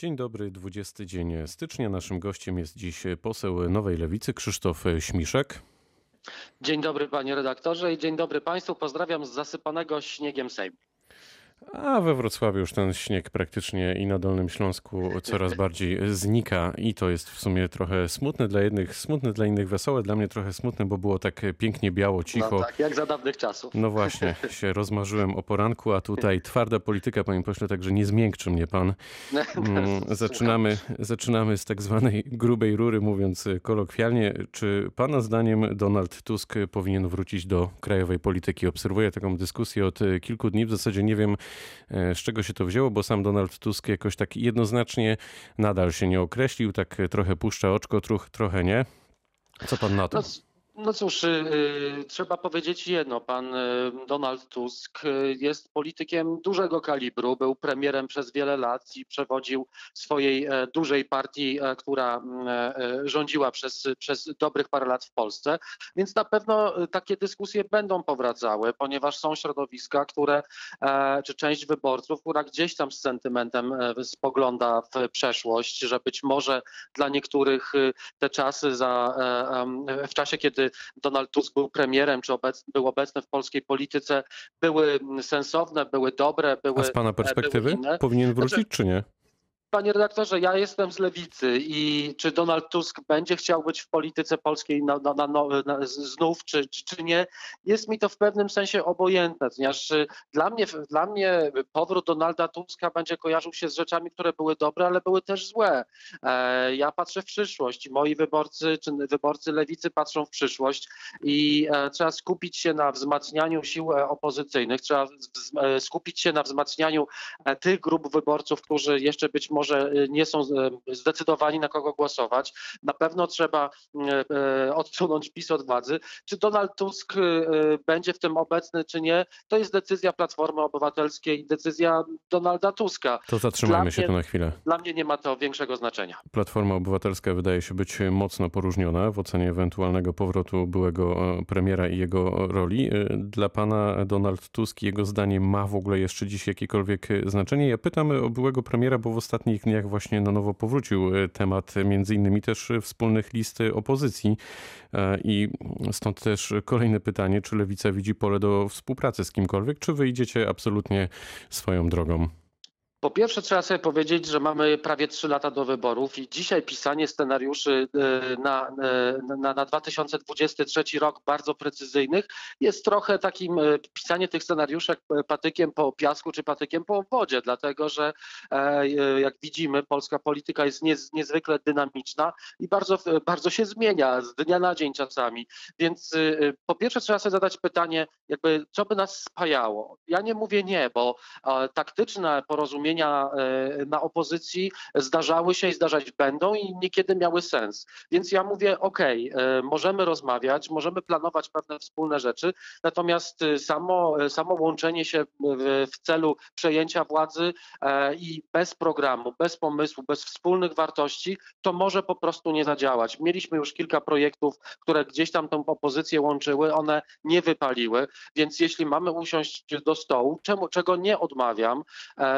Dzień dobry, 20 dzień stycznia. Naszym gościem jest dziś poseł Nowej Lewicy Krzysztof Śmiszek. Dzień dobry panie redaktorze i dzień dobry państwu. Pozdrawiam z zasypanego śniegiem Sejmu. A we Wrocławiu już ten śnieg praktycznie i na Dolnym Śląsku coraz bardziej znika i to jest w sumie trochę smutne dla jednych, smutne dla innych, wesołe. Dla mnie trochę smutne, bo było tak pięknie biało, cicho. No tak, jak za dawnych czasów. No właśnie, się rozmarzyłem o poranku, a tutaj twarda polityka, panie pośle, także nie zmiękczy mnie pan. Mm, Zaczynamy, zaczynamy z tak zwanej grubej rury, mówiąc kolokwialnie. Czy pana zdaniem Donald Tusk powinien wrócić do krajowej polityki? Obserwuję taką dyskusję od kilku dni. W zasadzie nie wiem, z czego się to wzięło, bo sam Donald Tusk jakoś tak jednoznacznie nadal się nie określił, tak trochę puszcza oczko, troch, trochę nie. Co pan na to? No, no cóż, yy, trzeba powiedzieć jedno. Pan yy, Donald Tusk jest politykiem dużego kalibru. Był premierem przez wiele lat i przewodził swojej e, dużej partii, e, która e, rządziła przez, przez dobrych parę lat w Polsce. Więc na pewno takie dyskusje będą powracały, ponieważ są środowiska, które, czy część wyborców, która gdzieś tam z sentymentem spogląda w przeszłość, że być może dla niektórych te czasy za, w czasie, kiedy Donald Tusk był premierem, czy był obecny w polskiej polityce, były sensowne, były dobre, były. A z pana perspektywy powinien wrócić, znaczy, czy nie? Panie redaktorze, ja jestem z lewicy i czy Donald Tusk będzie chciał być w polityce polskiej na, na, na, znów, czy, czy, nie, jest mi to w pewnym sensie obojętne, ponieważ y, dla mnie, dla mnie powrót Donalda Tuska będzie kojarzył się z rzeczami, które były dobre, ale były też złe. E, ja patrzę w przyszłość, moi wyborcy, czy wyborcy lewicy patrzą w przyszłość i e, trzeba skupić się na wzmacnianiu sił e, opozycyjnych, trzeba skupić się na wzmacnianiu tych grup wyborców, którzy jeszcze być może może y, nie są y, zdecydowani na kogo głosować. Na pewno trzeba y, odsunąć PiS od władzy. Czy Donald Tusk będzie w tym obecny, czy nie, to jest decyzja Platformy Obywatelskiej, decyzja Donalda Tuska. To zatrzymajmy się tu na chwilę. Dla mnie nie ma to większego znaczenia. Platforma Obywatelska wydaje się być mocno poróżniona w ocenie ewentualnego powrotu byłego premiera i jego roli. Dla pana Donald Tusk, jego zdanie ma w ogóle jeszcze dziś jakiekolwiek znaczenie? Ja pytam o byłego premiera, bo w ostatnim ostatnich dniach właśnie na nowo powrócił e, temat między innymi też wspólnych list opozycji e, i stąd też kolejne pytanie, czy Lewica widzi pole do współpracy z kimkolwiek, czy wyjdziecie absolutnie swoją drogą? Po pierwsze trzeba sobie powiedzieć, że mamy prawie trzy lata do wyborów i dzisiaj pisanie scenariuszy e, na, e, na, na 2023 rok bardzo precyzyjnych jest trochę takim e, pisanie tych scenariuszy patykiem po piasku czy patykiem po wodzie, dlatego że jak widzimy polska polityka jest niezwykle dynamiczna i bardzo, bardzo się zmienia z dnia na dzień czasami. Więc po pierwsze trzeba sobie zadać pytanie, jakby co by nas spajało. Ja nie mówię nie, bo taktyczne porozumienie e, na opozycji zdarzały się i zdarzać będą i niekiedy miały sens. Więc ja mówię, ok, e, możemy rozmawiać, możemy planować pewne wspólne rzeczy, natomiast e, samo, samo łączenie się w celu przejęcia władzy i bez programu, bez pomysłu, bez wspólnych wartości, to może po prostu nie zadziałać. Mieliśmy już kilka projektów, które gdzieś tam tą opozycję łączyły, one nie wypaliły, więc jeśli mamy usiąść do stołu, czemu, czego nie odmawiam,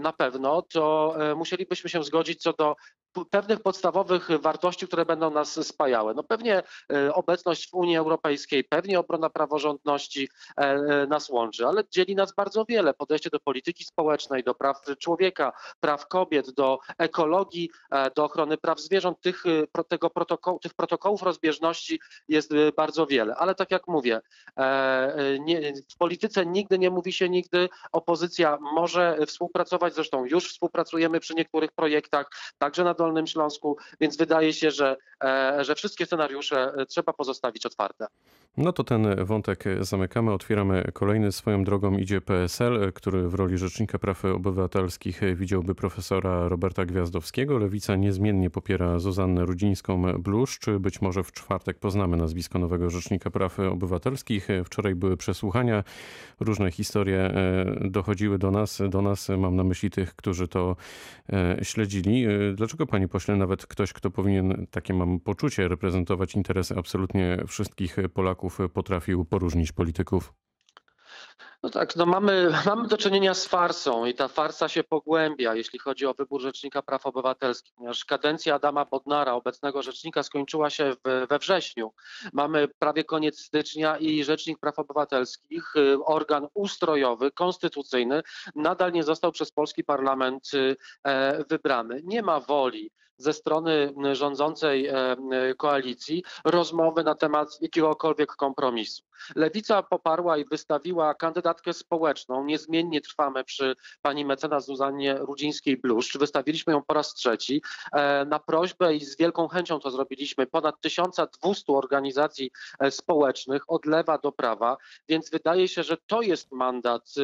na pewno, pewno, to e, musielibyśmy się zgodzić co do pewnych podstawowych wartości, które będą nas spajały. No pewnie e, obecność w Unii Europejskiej, pewnie obrona praworządności e, nas łączy, ale dzieli nas bardzo wiele. Podejście do polityki społecznej, do praw człowieka, praw kobiet, do ekologii, do ochrony praw zwierząt. Tych, tego tych protokołów rozbieżności jest bardzo wiele. Ale tak jak mówię, nie, w polityce nigdy nie mówi się nigdy, opozycja może współpracować, zresztą już współpracujemy przy niektórych projektach, także na Dolnym Śląsku, więc wydaje się, że, e, że wszystkie scenariusze e, trzeba pozostawić otwarte. No to ten wątek zamykamy, otwieramy kolejny. Swoją drogą idzie PSL, który w roli Rzecznika Praw Obywatelskich widziałby profesora Roberta Gwiazdowskiego. Lewica niezmiennie popiera Zuzannę Rudzińską-Bluszcz. Być może w czwartek poznamy nazwisko nowego Rzecznika Praw Obywatelskich. Wczoraj były przesłuchania, różne historie e, dochodziły do nas, do nas mam na myśli tych, którzy to śledzili. Dlaczego panie pośle, nawet ktoś, kto powinien, takie mam poczucie, reprezentować interesy absolutnie wszystkich Polaków, potrafił poróżnić polityków? No tak, no mamy, mamy do czynienia z farsą i ta farsa się pogłębia, jeśli chodzi o wybór Rzecznika Praw Obywatelskich, ponieważ kadencja Adama Bodnara, obecnego rzecznika, skończyła się w, we wrześniu. Mamy prawie koniec stycznia i Rzecznik Praw Obywatelskich, y, organ ustrojowy, konstytucyjny, nadal nie został przez polski parlament y, e, wybrany. Nie ma woli ze strony rządzącej e, koalicji rozmowy na temat jakiegokolwiek kompromisu. Lewica poparła i wystawiła kandydatkę społeczną. Niezmiennie trwamy przy pani mecenas Zuzannie Rudzińskiej-Bluszcz. Wystawiliśmy ją po raz trzeci. E, na prośbę i z wielką chęcią to zrobiliśmy. Ponad 1200 organizacji e, społecznych od lewa do prawa, więc wydaje się, że to jest mandat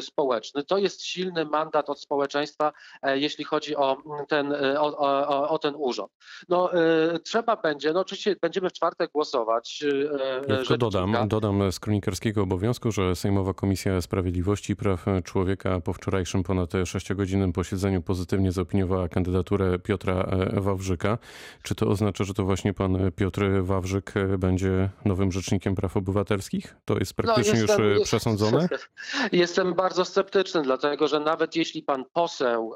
społeczny. To jest silny mandat od społeczeństwa, jeśli chodzi o ten, o, o, o ten urząd. No, y, trzeba będzie, no oczywiście będziemy w czwartek głosować. Y, ja tylko dodam, dodam z kronikarskiego obowiązku, że Sejmowa Komisja Sprawiedliwości i Praw Człowieka po wczorajszym ponad 6-godzinnym posiedzeniu pozytywnie zaopiniowała kandydaturę Piotra e, Wawrzyka. Czy to oznacza, że to właśnie pan Piotr Wawrzyk e, będzie nowym rzecznikiem praw obywatelskich? To jest no, praktycznie no, jestem, już przesądzone? Jestem bardzo sceptyczny, dlatego że nawet jeśli pan poseł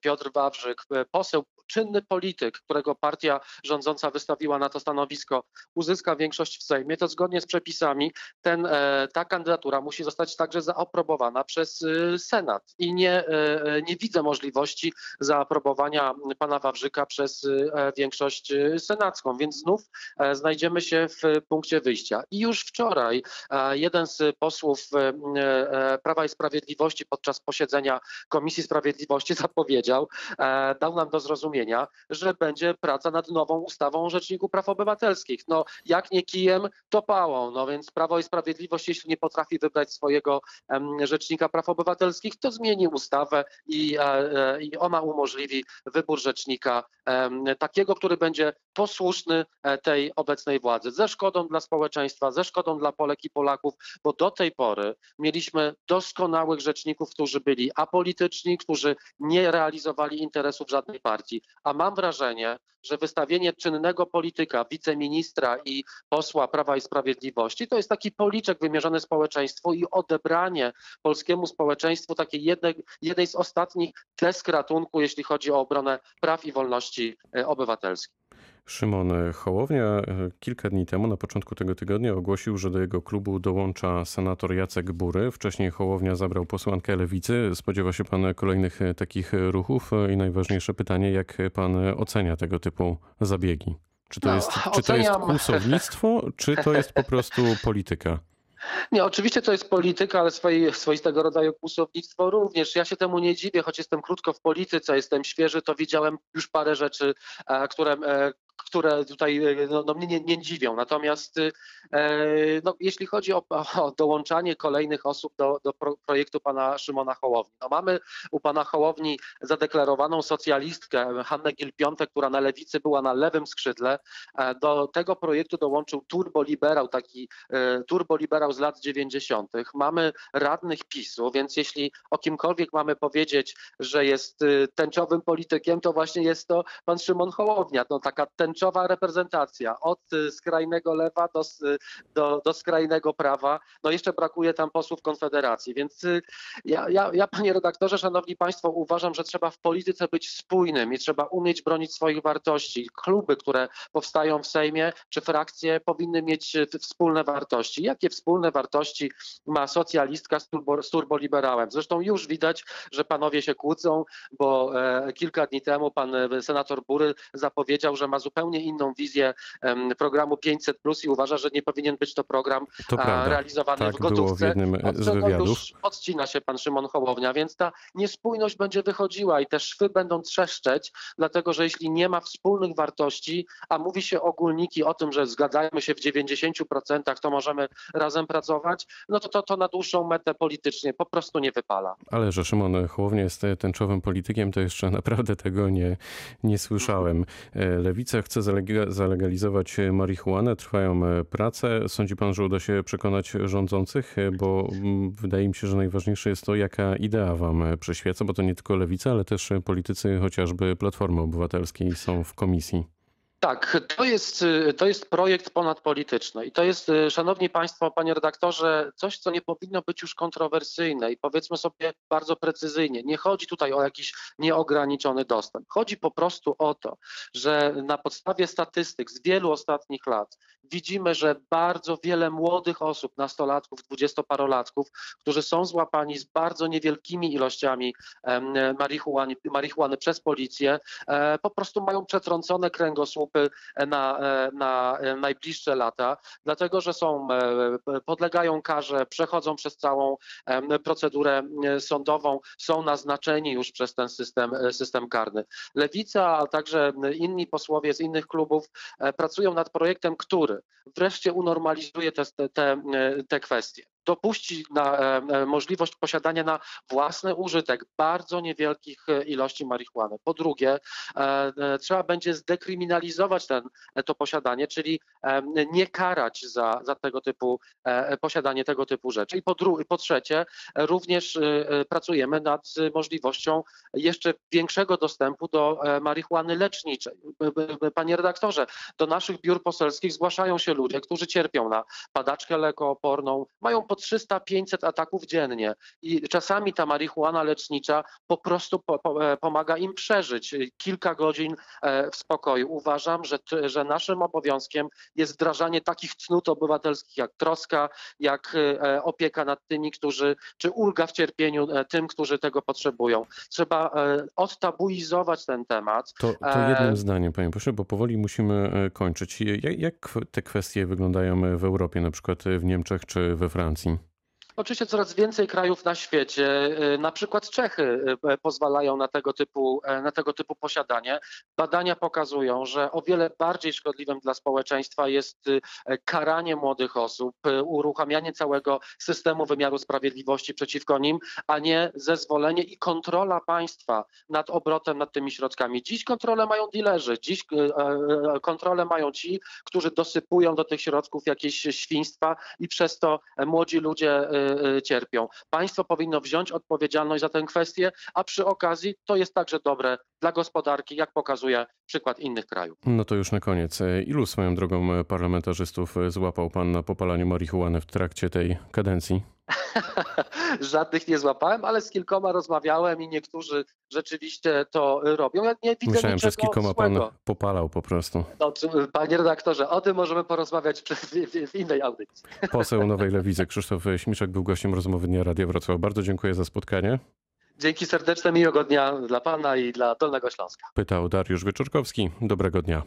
Piotr Wawrzyk, poseł, czynny polityk, którego partia rządząca wystawiła na to stanowisko, uzyska większość w Sejmie, to zgodnie z przepisami ten, e, ta kandydatura musi zostać także zaaprobowana przez e, Senat. I nie, e, nie widzę możliwości zaaprobowania pana Wawrzyka przez większość senacką, więc znów znajdziemy się w punkcie wyjścia. I już wczoraj jeden z posłów Prawa i Sprawiedliwości podczas posiedzenia Komisji Sprawiedliwości zapowiedział, dał nam do zrozumienia, że będzie praca nad nową ustawą o Rzeczniku Praw Obywatelskich. No jak nie kijem, to pałą. No więc Prawo i Sprawiedliwość, jeśli nie potrafi wybrać swojego um, Rzecznika Praw Obywatelskich, to zmieni ustawę i, e, e, i ona umożliwi wybór rzecznika takiego, który będzie posłuszny e, tej obecnej władzy, ze szkodą dla społeczeństwa, ze szkodą dla Polek i Polaków, bo do tej pory mieliśmy doskonałych rzeczników, którzy byli apolityczni, którzy nie realizowali interesów żadnej partii. A mam wrażenie, że wystawienie czynnego polityka, wiceministra i posła Prawa i Sprawiedliwości to jest taki policzek wymierzony społeczeństwu i odebranie polskiemu społeczeństwu takiej jednej, jednej z ostatnich desk ratunku, jeśli chodzi o obronę praw i wolności e, obywatelskich. Szymon Hołownia e, kilka dni temu, na początku tego tygodnia, ogłosił, że do jego klubu dołącza senator Jacek Bury. Wcześniej Hołownia zabrał posłankę Lewicy. Spodziewa się pan kolejnych e, takich ruchów? E, I najważniejsze pytanie, jak pan ocenia tego typu zabiegi? Czy to, no, jest, czy to jest kłusownictwo, czy to jest po prostu polityka? Nie, oczywiście to jest polityka, ale swoi, swoistego rodzaju kłusownictwo również. Ja się temu nie dziwię, choć jestem krótko w polityce, jestem świeży, to widziałem już parę rzeczy, które, które tutaj e, no, no mnie nie, nie, dziwią. Natomiast e, no, jeśli chodzi o, o, dołączanie kolejnych osób do, do projektu pana Szymona Hołowni, no, mamy u pana Hołowni zadeklarowaną socjalistkę Hannę Gil-Piątek, która na lewicy była na lewym skrzydle. E, do tego projektu dołączył turboliberał, taki turboliberał z lat 90. Mamy radnych PiSu, więc jeśli o kimkolwiek mamy powiedzieć, że jest tęczowym politykiem, to właśnie jest to pan Szymon Hołownia. No, taka tęczowa reprezentacja od y, skrajnego lewa do, do, do skrajnego prawa. No jeszcze brakuje tam posłów Konfederacji, więc y, ja, ja, ja, panie redaktorze, szanowni państwo, uważam, że trzeba w polityce być spójnym i trzeba umieć bronić swoich wartości. Kluby, które powstają w Sejmie, czy frakcje powinny mieć y, wspólne wartości. Jakie wspólne wartości ma socjalistka z, turbo, z turboliberałem? Zresztą już widać, że panowie się kłócą, bo e, kilka dni temu pan senator Bury zapowiedział, że ma zupełnie zupełnie inną wizję programu 500 plus i uważa, że nie powinien być to program to realizowany tak w gotówce. w jednym z wywiadów. Już odcina się pan Szymon Hołownia, więc ta niespójność będzie wychodziła i te szwy będą trzeszczeć, dlatego że jeśli nie ma wspólnych wartości, a mówi się ogólniki o tym, że zgadzajmy się w 90%, to możemy razem pracować, no to to, to na dłuższą metę politycznie po prostu nie wypala. Ale że Szymon Hołownia jest tęczowym politykiem, to jeszcze naprawdę tego nie, nie słyszałem. E, Lewica chce zalegalizować marihuanę, trwają e, prace. Sądzi pan, że uda się przekonać rządzących? E, bo mm, wydaje mi się, że najważniejsze jest to, jaka idea wam e, przyświeca, bo to nie tylko lewica, ale też politycy chociażby Platformy Obywatelskiej są w komisji. Tak, to jest, to jest projekt ponadpolityczny i to jest, szanowni państwo, panie redaktorze, coś, co nie powinno być już kontrowersyjne i powiedzmy sobie bardzo precyzyjnie, nie chodzi tutaj o jakiś nieograniczony dostęp. Chodzi po prostu o to, że na podstawie statystyk z wielu ostatnich lat widzimy, że bardzo wiele młodych osób, nastolatków, dwudziestoparolatków, którzy są złapani z bardzo niewielkimi ilościami marihuany, marihuany przez policję, e, po prostu mają przetrącone kręgosłupy na, e, na e, najbliższe lata, dlatego że są, e, podlegają karze, przechodzą przez całą procedurę e, sądową, są naznaczeni już przez ten system, e, system karny. Lewica, a także inni posłowie z innych klubów e, pracują nad projektem, który wreszcie unormalizuje te, te, te kwestie dopuści na e, e, możliwość posiadania na własny użytek bardzo niewielkich e, ilości marihuany. Po drugie, trzeba będzie zdekryminalizować ten, to posiadanie, czyli nie karać za, za tego typu posiadanie tego typu rzeczy. I po, dru- po trzecie, również pracujemy nad możliwością jeszcze większego dostępu do marihuany leczniczej. Panie redaktorze, do naszych biur poselskich zgłaszają się ludzie, którzy cierpią na padaczkę lekooporną, mają po 300-500 ataków dziennie i czasami ta marihuana lecznicza po prostu po, po, e, pomaga im przeżyć kilka godzin e, w spokoju. Uważam, że, że naszym obowiązkiem jest wdrażanie takich cnót obywatelskich jak troska, jak e, opieka nad tymi, którzy, czy ulga w cierpieniu tym, którzy tego potrzebują. Trzeba odtabuizować ten temat. To, to jednym zdaniem, panie pośle, bo powoli musimy kończyć. Jak, jak te kwestie wyglądają w Europie, na przykład w Niemczech czy we Francji? assim. Oczywiście coraz więcej krajów na świecie, y, na przykład Czechy, y, pozwalają na tego typu, e, na tego typu posiadanie. Badania pokazują, że o wiele bardziej szkodliwym dla społeczeństwa jest y, e, karanie młodych osób, uruchamianie całego systemu wymiaru sprawiedliwości przeciwko nim, a nie zezwolenie i kontrola państwa nad obrotem nad tymi środkami. Dziś kontrolę mają dilerzy, dziś e, e, kontrolę mają ci, którzy dosypują do tych środków jakieś świństwa i przez to e, młodzi ludzie cierpią. Państwo powinno wziąć odpowiedzialność za tę kwestię, a przy okazji to jest także dobre dla gospodarki, jak pokazuje przykład innych krajów. No to już na koniec. E, Ilu swoją drogą e, parlamentarzystów e, złapał pan na popalaniu marihuany w trakcie tej kadencji? Żadnych nie złapałem, ale z kilkoma rozmawiałem i niektórzy rzeczywiście to robią. Ja nie widzę Myślałem, że z kilkoma pan złego. popalał po prostu. No, czy- panie redaktorze, o tym możemy porozmawiać w, w, innej audycji. Poseł Nowej Lewicy Krzysztof Śmiszek był gościem rozmowy Dnia Radia Wrocław. Bardzo dziękuję za spotkanie. Dzięki serdeczne, miłego dnia dla pana i dla Dolnego Śląska. Pytał Dariusz Wieczorkowski. Dobrego dnia.